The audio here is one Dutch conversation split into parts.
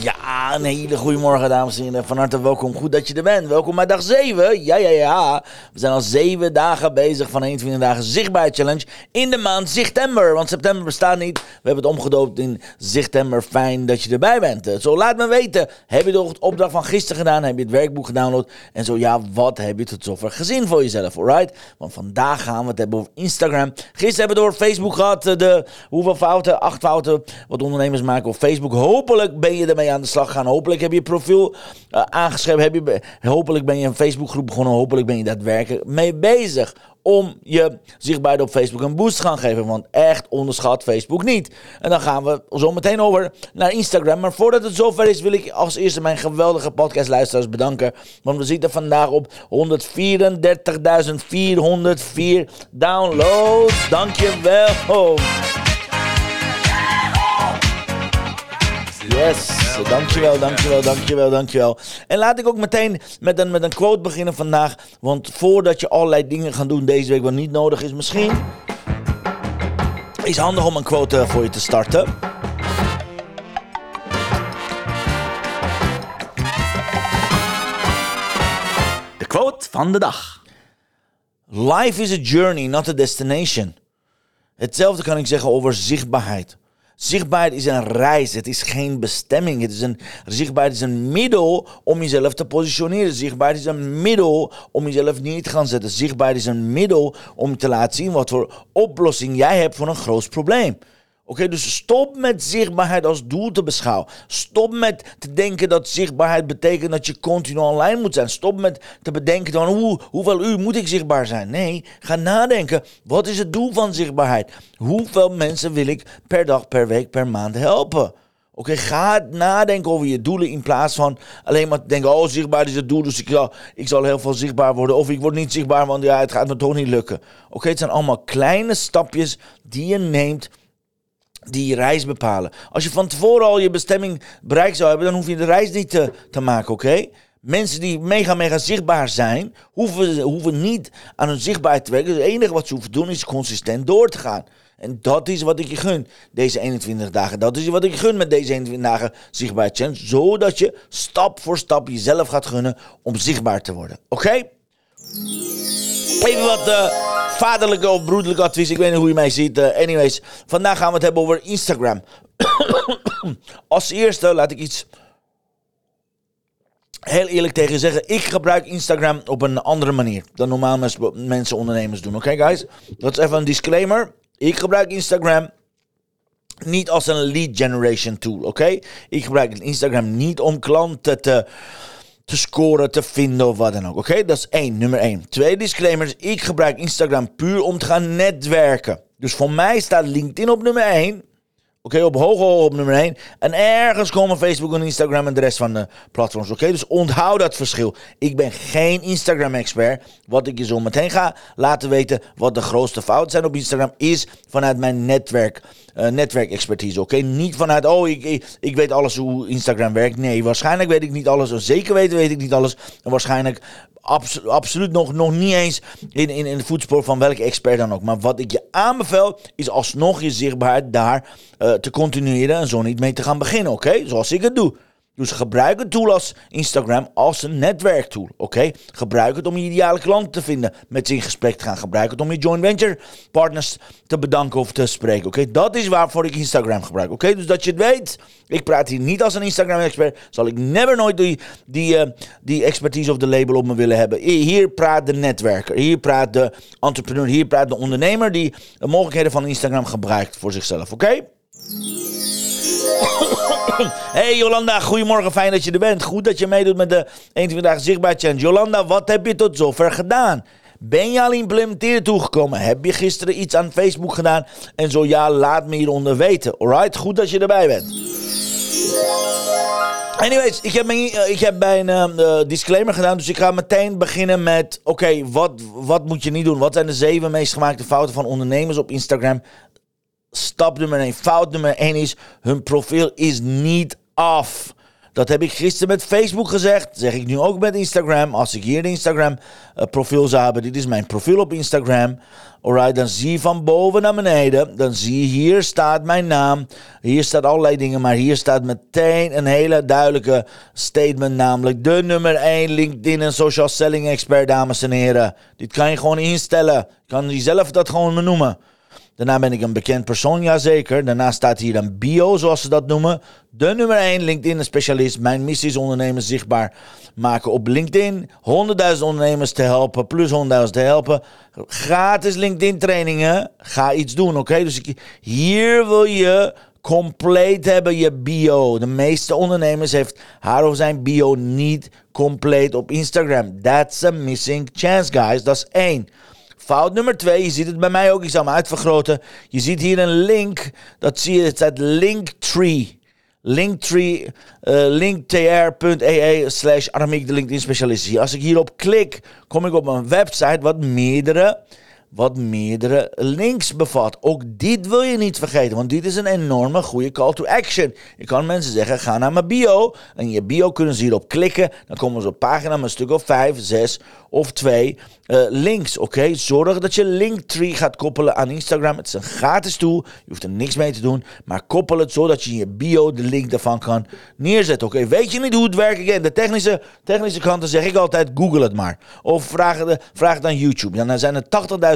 Ja, een hele goede morgen, dames en heren. Van harte welkom. Goed dat je er bent. Welkom bij dag 7. Ja, ja, ja. We zijn al 7 dagen bezig van 21 dagen zichtbaar challenge in de maand september. Want september bestaat niet. We hebben het omgedoopt in september. Fijn dat je erbij bent. Zo, laat me weten. Heb je de opdracht van gisteren gedaan? Heb je het werkboek gedownload? En zo ja, wat heb je tot zover gezien voor jezelf? Alright? Want vandaag gaan we het hebben over Instagram. Gisteren hebben we over Facebook gehad. De, hoeveel fouten? Acht fouten wat ondernemers maken op Facebook. Hopelijk ben je ermee aan de slag gaan. Hopelijk heb je profiel uh, aangeschreven. Heb je, hopelijk ben je een Facebookgroep begonnen. Hopelijk ben je daadwerkelijk mee bezig om je zichtbaarheid op Facebook een boost te gaan geven. Want echt onderschat Facebook niet. En dan gaan we zo meteen over naar Instagram. Maar voordat het zover is, wil ik als eerste mijn geweldige podcastluisteraars bedanken. Want we zitten vandaag op 134.404 downloads. Dankjewel. Yes, dankjewel, dankjewel, dankjewel, dankjewel. En laat ik ook meteen met een, met een quote beginnen vandaag. Want voordat je allerlei dingen gaat doen deze week wat niet nodig is, misschien is handig om een quote voor je te starten. De quote van de dag. Life is a journey, not a destination. Hetzelfde kan ik zeggen over zichtbaarheid. Zichtbaarheid is een reis, het is geen bestemming. Het is een, zichtbaarheid is een middel om jezelf te positioneren. Zichtbaarheid is een middel om jezelf neer te gaan zetten. Zichtbaarheid is een middel om te laten zien wat voor oplossing jij hebt voor een groot probleem. Oké, dus stop met zichtbaarheid als doel te beschouwen. Stop met te denken dat zichtbaarheid betekent dat je continu online moet zijn. Stop met te bedenken van hoe, hoeveel uur moet ik zichtbaar zijn. Nee, ga nadenken. Wat is het doel van zichtbaarheid? Hoeveel mensen wil ik per dag, per week, per maand helpen? Oké, ga nadenken over je doelen in plaats van alleen maar denken: oh, zichtbaar is het doel, dus ik zal, ik zal heel veel zichtbaar worden. Of ik word niet zichtbaar, want ja, het gaat me toch niet lukken. Oké, het zijn allemaal kleine stapjes die je neemt die reis bepalen. Als je van tevoren al je bestemming bereikt zou hebben, dan hoef je de reis niet te, te maken, oké? Mensen die mega, mega zichtbaar zijn, hoeven, hoeven niet aan hun zichtbaarheid te werken. Het enige wat ze hoeven doen is consistent door te gaan. En dat is wat ik je gun, deze 21 dagen. Dat is wat ik je gun met deze 21 dagen zichtbaar challenge. Zodat je stap voor stap jezelf gaat gunnen om zichtbaar te worden. Oké? Even wat uh, vaderlijke of broederlijke advies. Ik weet niet hoe je mij ziet. Uh, anyways, vandaag gaan we het hebben over Instagram. Als eerste laat ik iets heel eerlijk tegen je zeggen. Ik gebruik Instagram op een andere manier dan normaal mensen, ondernemers doen. Oké, guys? Dat is even een disclaimer. Ik gebruik Instagram niet als een lead generation tool. Oké? Ik gebruik Instagram niet om klanten te te scoren, te vinden of wat dan ook. Oké, dat is één, nummer één. Twee disclaimers. Ik gebruik Instagram puur om te gaan netwerken. Dus voor mij staat LinkedIn op nummer één. Oké, op hoog op nummer 1. En ergens komen Facebook en Instagram en de rest van de platforms. Oké, dus onthoud dat verschil. Ik ben geen Instagram-expert. Wat ik je zo meteen ga laten weten wat de grootste fouten zijn op Instagram is vanuit mijn netwerk. Uh, netwerkexpertise, oké? Niet vanuit, oh, ik, ik, ik, weet alles hoe Instagram werkt. Nee, waarschijnlijk weet ik niet alles. Zeker weten weet ik niet alles. En waarschijnlijk absoluut nog, nog niet eens in, in, in het voetspoor van welke expert dan ook. Maar wat ik je aanbeveel, is alsnog je zichtbaarheid daar uh, te continueren en zo niet mee te gaan beginnen, oké? Zoals ik het doe. Dus gebruik een tool als Instagram als een netwerktool. Oké? Gebruik het om je ideale klanten te vinden, met ze in gesprek te gaan. Gebruik het om je joint venture partners te bedanken of te spreken. Oké? Dat is waarvoor ik Instagram gebruik. Oké? Dus dat je het weet. Ik praat hier niet als een Instagram-expert. Zal ik never nooit die, die, uh, die expertise of de label op me willen hebben. Hier praat de netwerker. Hier praat de entrepreneur. Hier praat de ondernemer die de mogelijkheden van Instagram gebruikt voor zichzelf. Oké? Hey Jolanda, goedemorgen, fijn dat je er bent. Goed dat je meedoet met de 21 dagen zichtbaar challenge. Jolanda, wat heb je tot zover gedaan? Ben je al implementeren toegekomen? Heb je gisteren iets aan Facebook gedaan? En zo ja, laat me hieronder weten. Alright, goed dat je erbij bent. Anyways, ik heb, mijn, ik heb mijn uh, disclaimer gedaan. Dus ik ga meteen beginnen met: oké, wat, wat moet je niet doen? Wat zijn de zeven meest gemaakte fouten van ondernemers op Instagram? Stap nummer 1, fout nummer 1 is: hun profiel is niet af. Dat heb ik gisteren met Facebook gezegd. zeg ik nu ook met Instagram. Als ik hier de Instagram uh, profiel zou hebben. Dit is mijn profiel op Instagram. Alright, dan zie je van boven naar beneden. Dan zie je hier staat mijn naam. Hier staat allerlei dingen. Maar hier staat meteen een hele duidelijke statement. Namelijk de nummer 1 LinkedIn en social selling expert, dames en heren. Dit kan je gewoon instellen. Je kan dat gewoon benoemen. Daarna ben ik een bekend persoon, jazeker. Daarna staat hier een bio, zoals ze dat noemen. De nummer 1 LinkedIn-specialist. Mijn missie is ondernemers zichtbaar maken op LinkedIn. 100.000 ondernemers te helpen, plus 100.000 te helpen. Gratis LinkedIn-trainingen. Ga iets doen, oké? Dus ik, hier wil je compleet hebben je bio. De meeste ondernemers heeft haar of zijn bio niet compleet op Instagram. That's a missing chance, guys. Dat is één. Fout nummer twee, je ziet het bij mij ook, ik zal hem uitvergroten. Je ziet hier een link, dat zie je, het staat Linktree. Linktree, uh, linktr.ee slash Aramiek, de LinkedIn specialist. Als ik hierop klik, kom ik op een website wat meerdere wat meerdere links bevat. Ook dit wil je niet vergeten, want dit is een enorme goede call to action. Je kan mensen zeggen, ga naar mijn bio. En je bio kunnen ze hierop klikken. Dan komen ze op pagina met een stuk of 5, 6 of 2 uh, eh, links. Oké, zorg dat je Linktree gaat koppelen aan Instagram. Het is een gratis tool, je hoeft er niks mee te doen. Maar koppel het zodat je in je bio de link daarvan kan neerzetten. Oké, weet je niet hoe het werkt? Again, de technische, technische kanten zeg ik altijd, google het maar. Of vraag het, vraag het aan YouTube. Dan zijn er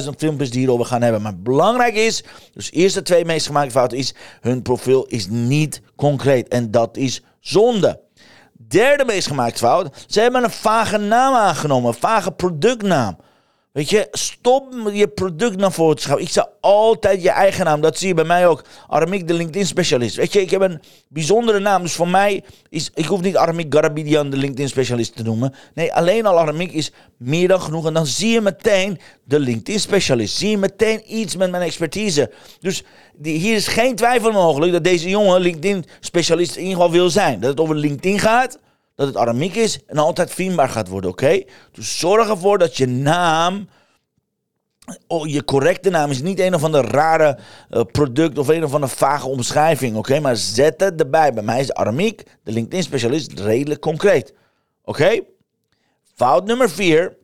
80.000 filmpjes die hierover gaan hebben. Maar belangrijk is, dus eerste twee meest gemaakte fouten is, hun profiel is niet concreet. En dat is zonde. Derde meest gemaakte fout, ze hebben een vage naam aangenomen, een vage productnaam. Weet je, stop je product naar voren te schrijven. Ik zou altijd je eigen naam, dat zie je bij mij ook. Aramik, de LinkedIn specialist. Weet je, ik heb een bijzondere naam. Dus voor mij is, ik hoef niet Aramik Garabidian, de LinkedIn specialist te noemen. Nee, alleen al Aramik is meer dan genoeg. En dan zie je meteen de LinkedIn specialist. Zie je meteen iets met mijn expertise. Dus die, hier is geen twijfel mogelijk dat deze jongen LinkedIn specialist in ieder geval wil zijn. Dat het over LinkedIn gaat dat het Aramiek is en altijd vindbaar gaat worden, oké? Dus zorg ervoor dat je naam, oh, je correcte naam is niet een of ander rare uh, product of een of andere vage omschrijving, oké? Maar zet het erbij. Bij mij is Aramiek, de LinkedIn-specialist, redelijk concreet, oké? Fout nummer vier.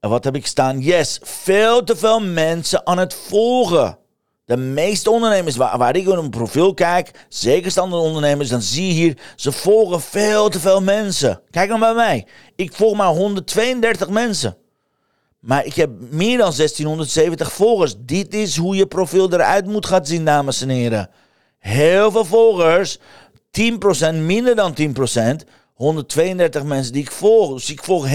En wat heb ik staan? Yes, veel te veel mensen aan het volgen. De meeste ondernemers waar, ik op een profiel kijk, zeker standaard ondernemers, dan zie je hier, ze volgen veel te veel mensen. Kijk dan bij mij. Ik volg maar 132 mensen. Maar ik heb meer dan 1670 volgers. Dit is hoe je profiel eruit moet gaan zien, dames en heren. Heel veel volgers, 10%, minder dan 10%. 132 mensen die ik volg. Dus ik volg,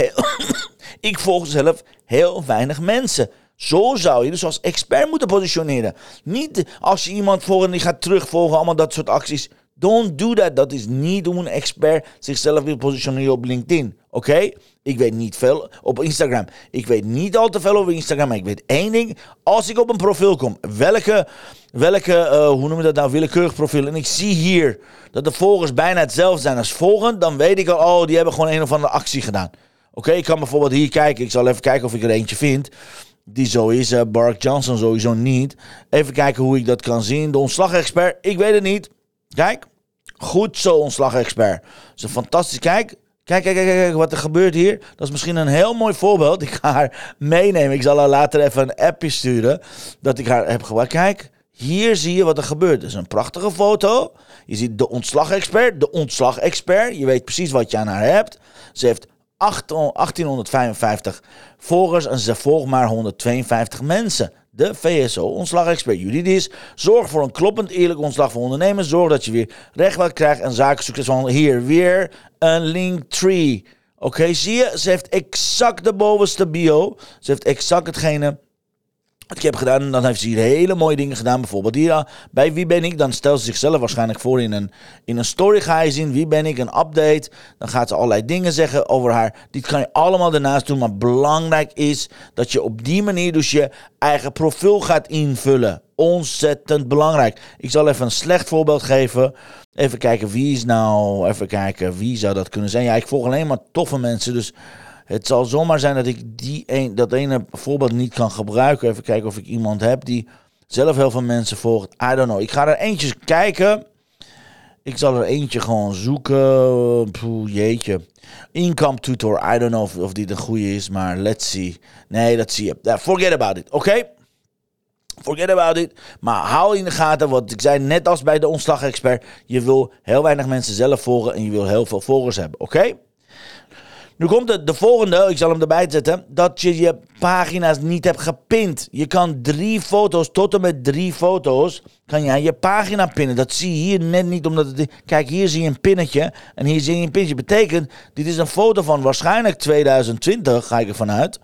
ik volg zelf heel weinig mensen. Zo zou je dus als expert moeten positioneren. Niet als je iemand volgt en die gaat terugvolgen, allemaal dat soort acties. Don't do that. Dat is niet hoe een expert zichzelf wil positioneren op LinkedIn. Oké? Ik weet niet veel op Instagram. Ik weet niet al te veel over Instagram. Maar ik weet één ding. Als ik op een profiel kom, welke, welke uh, hoe noem je dat nou, willekeurig profiel. En ik zie hier dat de volgers bijna hetzelfde zijn als volgend. Dan weet ik al, oh, die hebben gewoon een of andere actie gedaan. Oké, ik kan bijvoorbeeld hier kijken. Ik zal even kijken of ik er eentje vind die zo is. Bark Johnson sowieso niet. Even kijken hoe ik dat kan zien. De ontslagexpert, ik weet het niet. Kijk, goed zo ontslagexpert. Dat is een fantastisch. Kijk, Kijk, kijk, kijk, kijk, wat er gebeurt hier. Dat is misschien een heel mooi voorbeeld. Ik ga haar meenemen. Ik zal haar later even een appje sturen. Dat ik haar heb gebruikt. Kijk, hier zie je wat er gebeurt. Dat is een prachtige foto. Je ziet de ontslagexpert. De ontslagexpert. Je weet precies wat je aan haar hebt. Ze heeft 1855 volgers en ze volgen maar 152 mensen. De VSO, ontslagexpert Judidis, zorg voor een kloppend eerlijk ontslag voor ondernemers. Zorg dat je weer recht krijgt en zaken succesvol. Hier weer een linktree. Oké, zie je? Ze heeft exact de bovenste bio. Ze heeft exact hetgene wat ik heb gedaan, dan heeft ze hier hele mooie dingen gedaan. Bijvoorbeeld hier bij Wie ben ik? Dan stelt ze zichzelf waarschijnlijk voor in een, in een story. Ga je zien Wie ben ik? Een update. Dan gaat ze allerlei dingen zeggen over haar. Dit kan je allemaal daarnaast doen. Maar belangrijk is dat je op die manier dus je eigen profiel gaat invullen. Ontzettend belangrijk. Ik zal even een slecht voorbeeld geven. Even kijken wie is nou. Even kijken wie zou dat kunnen zijn. Ja, ik volg alleen maar toffe mensen. Dus het zal zomaar zijn dat ik die een, dat ene voorbeeld niet kan gebruiken. Even kijken of ik iemand heb die zelf heel veel mensen volgt. I don't know. Ik ga er eentje kijken. Ik zal er eentje gewoon zoeken. Poeh, jeetje. Income tutor. I don't know of, of die de goede is, maar let's see. Nee, dat zie je. forget about it. Oké? Forget about it. Maar hou in de gaten, wat ik zei net als bij de ontslagexpert. Je wil heel weinig mensen zelf volgen en je wil heel veel volgers hebben. Oké? Nu komt de, de volgende, ik zal hem erbij zetten, dat je je pagina's niet hebt gepind. Je kan drie foto's, tot en met drie foto's, kan je aan je pagina pinnen. Dat zie je hier net niet, omdat het... Kijk, hier zie je een pinnetje en hier zie je een pinnetje. Betekent, dit is een foto van waarschijnlijk 2020, ga ik ervan uit.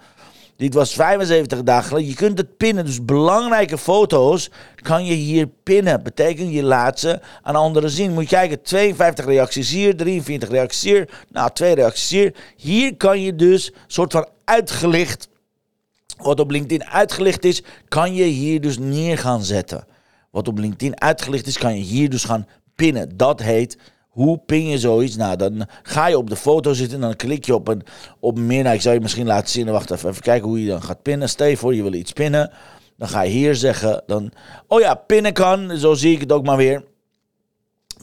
Dit was 75 dagen geleden. Je kunt het pinnen. Dus belangrijke foto's kan je hier pinnen. Betekent je laat ze aan anderen zien. Moet je kijken, 52 reacties hier, 43 reacties hier. Nou, twee reacties hier. Hier kan je dus soort van uitgelicht. Wat op LinkedIn uitgelicht is, kan je hier dus neer gaan zetten. Wat op LinkedIn uitgelicht is, kan je hier dus gaan pinnen. Dat heet hoe pin je zoiets? Nou, dan ga je op de foto zitten en dan klik je op een, op meer. Nou, ik zou je misschien laten zien. Wacht even, even kijken hoe je dan gaat pinnen. Stel je voor, je wil iets pinnen. Dan ga je hier zeggen. Dan, oh ja, pinnen kan. Zo zie ik het ook maar weer.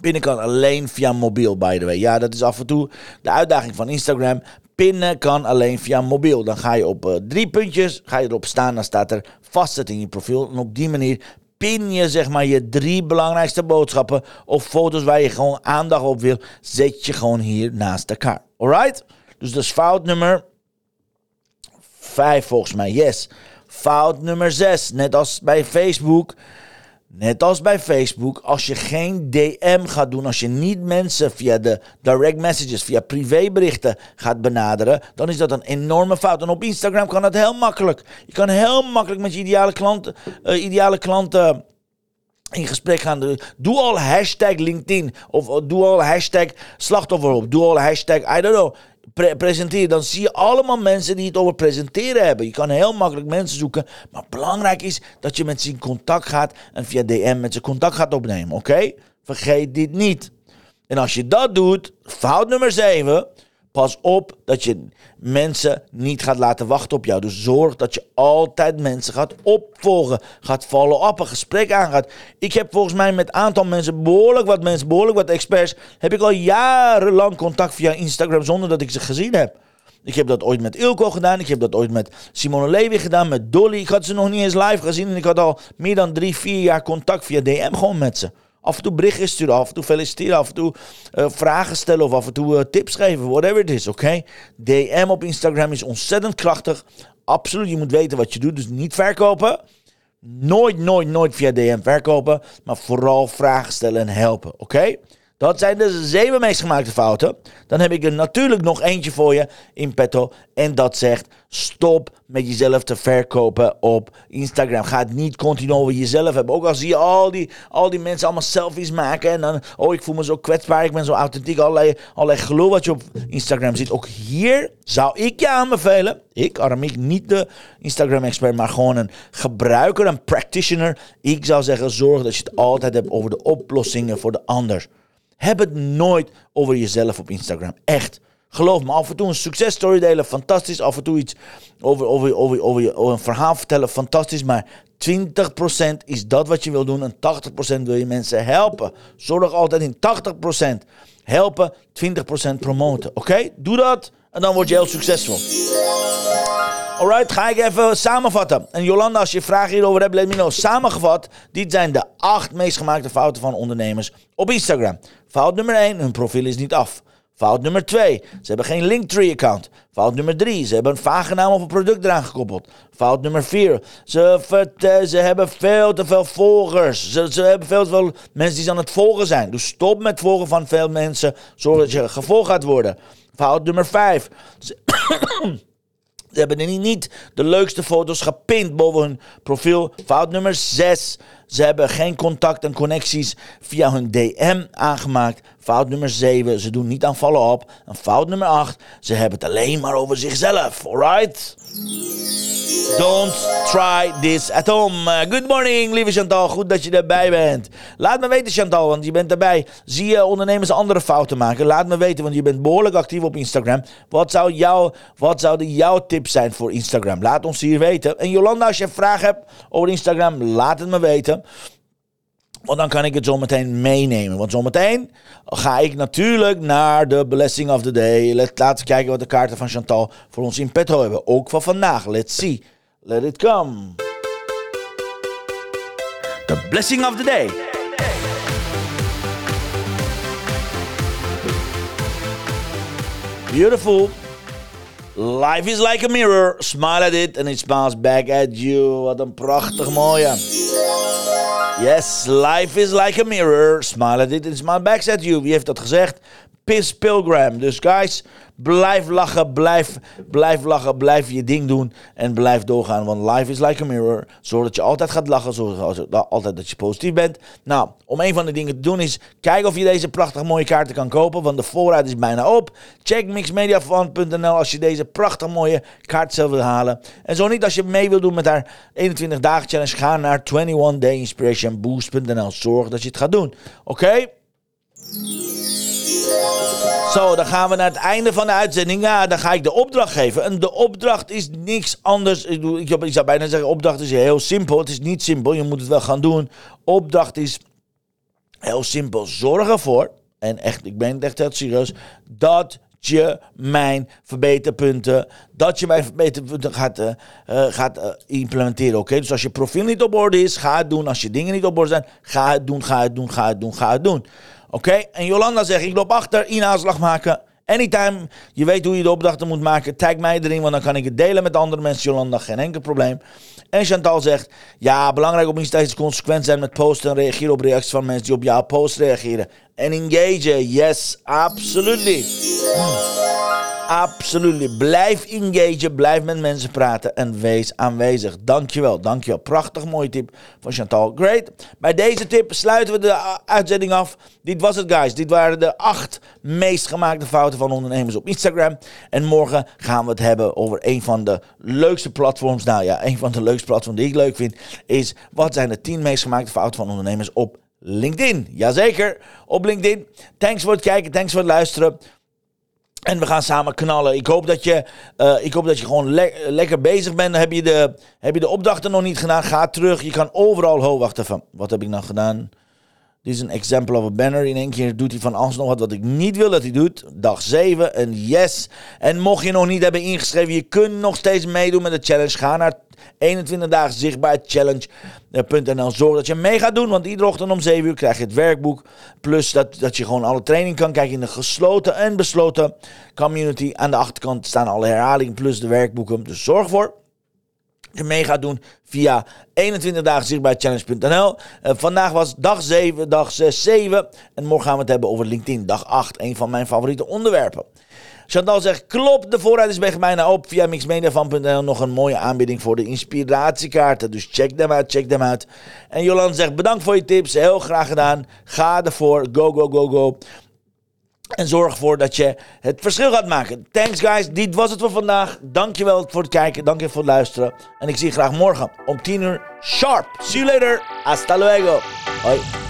Pinnen kan alleen via mobiel, by the way. Ja, dat is af en toe de uitdaging van Instagram. Pinnen kan alleen via mobiel. Dan ga je op uh, drie puntjes, ga je erop staan, dan staat er vastzet in je profiel. En op die manier pin je zeg maar je drie belangrijkste boodschappen of foto's waar je gewoon aandacht op wil, zet je gewoon hier naast elkaar. Alright? Dus dat is fout nummer 5 volgens mij. Yes. Fout nummer 6. Net als bij Facebook Net als bij Facebook, als je geen DM gaat doen, als je niet mensen via de direct messages, via privéberichten gaat benaderen, dan is dat een enorme fout. En op Instagram kan dat heel makkelijk. Je kan heel makkelijk met je ideale klanten, uh, ideale klanten in gesprek gaan. Doe al hashtag LinkedIn of doe al hashtag slachtofferhulp. Doe al hashtag, I don't know pre presenteer, dan zie je allemaal mensen die het over presenteren hebben. Je kan heel makkelijk mensen zoeken, maar belangrijk is dat je met ze in contact gaat en via DM met ze contact gaat opnemen, oké? Vergeet dit niet. En als je dat doet, fout nummer 7, Pas op dat je mensen niet gaat laten wachten op jou. Dus zorg dat je altijd mensen gaat opvolgen. Gaat follow op, een gesprek aangaat. Ik heb volgens mij met een aantal mensen, behoorlijk wat mensen, behoorlijk wat experts, heb ik al jarenlang contact via Instagram zonder dat ik ze gezien heb. Ik heb dat ooit met Ilko gedaan. Ik heb dat ooit met Simone Levy gedaan. Met Dolly. Ik had ze nog niet eens live gezien. En ik had al meer dan drie, vier jaar contact via DM gewoon met ze. Af en toe berichten sturen, af en toe feliciteren, af en toe uh, vragen stellen of af en toe uh, tips geven, whatever it is, oké? DM op Instagram is ontzettend krachtig. Absoluut, je moet weten wat je doet, dus niet verkopen. Nooit, nooit, nooit via DM verkopen, maar vooral vragen stellen en helpen, oké? Dat zijn de zeven meest gemaakte fouten. Dan heb ik er natuurlijk nog eentje voor je in petto. En dat zegt: stop met jezelf te verkopen op Instagram. Ga het niet continu over jezelf hebben. Ook al zie je al die, al die mensen allemaal selfies maken. En dan, oh, ik voel me zo kwetsbaar. Ik ben zo authentiek. Allerlei, allerlei wat je op Instagram ziet. Ook hier zou ik je aanbevelen. Ik, Aramiek, niet de Instagram-expert, maar gewoon een gebruiker, een practitioner. Ik zou zeggen: zorg dat je het altijd hebt over de oplossingen voor de ander. Heb het nooit over jezelf op Instagram. Echt. Geloof me, af en toe een successtory delen, fantastisch. Af en toe iets over, over, over, over, over een verhaal vertellen, fantastisch. Maar 20% is dat wat je wil doen en 80% wil je mensen helpen. Zorg altijd in 80% helpen, 20% promoten. Oké? Doe dat en dan word je heel succesvol. Alright, ga ik even samenvatten. En Jolanda, als je vragen hierover hebt, let me know. Samengevat, dit zijn de acht meest gemaakte fouten van ondernemers op Instagram. Fout nummer 1, hun profiel is niet af. Fout nummer 2, ze hebben geen Linktree-account. Fout nummer 3, ze hebben een vage naam of een product eraan gekoppeld. Fout nummer 4, ze, ze hebben veel te veel volgers. Ze, ze hebben veel te veel mensen die aan het volgen zijn. Dus stop met volgen van veel mensen, zodat je gevolgd gaat worden. Fout nummer 5, Ze hebben er niet de leukste foto's gepint boven hun profiel. Fout nummer 6. Ze hebben geen contact en connecties via hun DM aangemaakt. Fout nummer 7. Ze doen niet aan follow-up. En fout nummer 8. Ze hebben het alleen maar over zichzelf. Alright? Don't try this at home. Uh, good morning, lieve Chantal. Goed dat je erbij bent. Laat me weten, Chantal, want je bent erbij. Zie je ondernemers andere fouten maken? Laat me weten, want je bent behoorlijk actief op Instagram. Wat, zou jouw, wat zouden jouw tips zijn voor Instagram? Laat ons hier weten. En Jolanda, als je vragen hebt over Instagram, laat het me weten. Want dan kan ik het zo meteen meenemen. Want zometeen ga ik natuurlijk naar de Blessing of the Day. Laten we kijken wat de kaarten van Chantal voor ons in petto hebben. Ook van vandaag. Let's see. Let it come. The Blessing of the Day. Beautiful. Life is like a mirror. Smile at it and it smiles back at you. Wat een prachtig mooie. Yes, life is like a mirror. Smile at it and smile back at you. Wie heeft dat gezegd? Piss Pilgrim. Dus guys, blijf lachen, blijf, blijf lachen, blijf je ding doen en blijf doorgaan. Want life is like a mirror. Zorg dat je altijd gaat lachen, zorg altijd dat je positief bent. Nou, om een van de dingen te doen is, kijk of je deze prachtig mooie kaarten kan kopen, want de voorraad is bijna op. Check mixmediafund.nl als je deze prachtig mooie kaart zelf wil halen. En zo niet, als je mee wil doen met haar 21 dagen challenge, ga naar 21dayinspirationboost.nl. Zorg dat je het gaat doen. Oké? Zo, dan gaan we naar het einde van de uitzending. Ja, dan ga ik de opdracht geven. En de opdracht is niks anders. Ik, zou bijna zeggen, opdracht is heel simpel. Het is niet simpel, je moet het wel gaan doen. Opdracht is heel simpel. Zorg ervoor, en echt, ik ben echt heel serieus, dat je mijn verbeterpunten, dat je mijn verbeterpunten gaat, uh, gaat uh, implementeren. Oké, dus als je profiel niet op orde is, ga het doen. Als je dingen niet op orde zijn, ga het doen, ga het doen, ga het doen, ga het doen. Oké, en Jolanda zegt, ik loop achter, inhaalslag maken. Anytime, je weet hoe je de opdrachten moet maken, tag mij erin, want dan kan ik het delen met andere mensen. Jolanda, geen enkel probleem. En Chantal zegt, ja, belangrijk om niet steeds consequent zijn met posten en reageren op reacties van mensen die op jouw post reageren. En engage, yes, absolutely. Absoluut. Blijf engagen, blijf met mensen praten en wees aanwezig. Dankjewel, dankjewel. Prachtig mooie tip van Chantal. Great. Bij deze tip sluiten we de uitzending af. Dit was het, guys. Dit waren de acht meest gemaakte fouten van ondernemers op Instagram. En morgen gaan we het hebben over een van de leukste platforms. Nou ja, een van de leukste platforms die ik leuk vind, is wat zijn de tien meest gemaakte fouten van ondernemers op LinkedIn. Jazeker, op LinkedIn. Thanks voor het kijken, thanks voor het luisteren. En we gaan samen knallen. Ik hoop dat je, uh, ik hoop dat je gewoon lekker bezig bent. Heb je, de, heb je de opdrachten nog niet gedaan? Ga terug. Je kan overal. Oh, wacht even. Wat heb ik nou gedaan? Dit is een example of a banner. In één keer doet hij van alles nog wat wat ik niet wil dat hij doet. Dag 7, een yes. En mocht je nog niet hebben ingeschreven, je kunt nog steeds meedoen met de challenge. Ga naar 21 dagen zichtbaar challenge.nl. Zorg dat je mee gaat doen, want iedere ochtend om 7 uur krijg je het werkboek. Plus dat, dat je gewoon alle training kan kijken in de gesloten en besloten community. Aan de achterkant staan alle herhalingen plus de werkboeken. Dus zorg ervoor je mee gaat doen via 21 dagen zichtbaar challenge.nl. Uh, vandaag was dag 7, dag 6, 7. En morgen gaan we het hebben over LinkedIn, dag 8. Een van mijn favoriete onderwerpen. Chantal zegt, klopt, de voorraad is bij bijna op. Via mixmediafan.nl nog een mooie aanbieding voor de inspiratiekaarten. Dus check them out, check them out. En Jolan zegt, bedankt voor je tips, heel graag gedaan. Ga ervoor, go, go, go, go. En zorg ervoor dat je het verschil gaat maken. Thanks guys, dit was het voor vandaag. Dankjewel voor het kijken, dankjewel voor het luisteren. En ik zie je graag morgen om 10 uur sharp. See you later. Hasta luego. Hoi.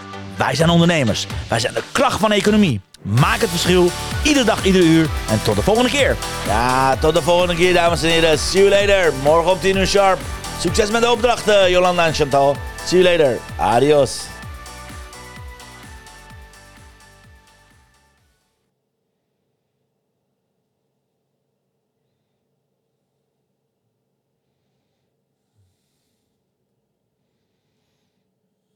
wij zijn ondernemers. Wij zijn de kracht van de economie. Maak het verschil, iedere dag, iedere uur. En tot de volgende keer. Ja, tot de volgende keer, dames en heren. See you later. Morgen om 10 uur sharp. Succes met de opdrachten, Jolanda en Chantal. See you later. Adios.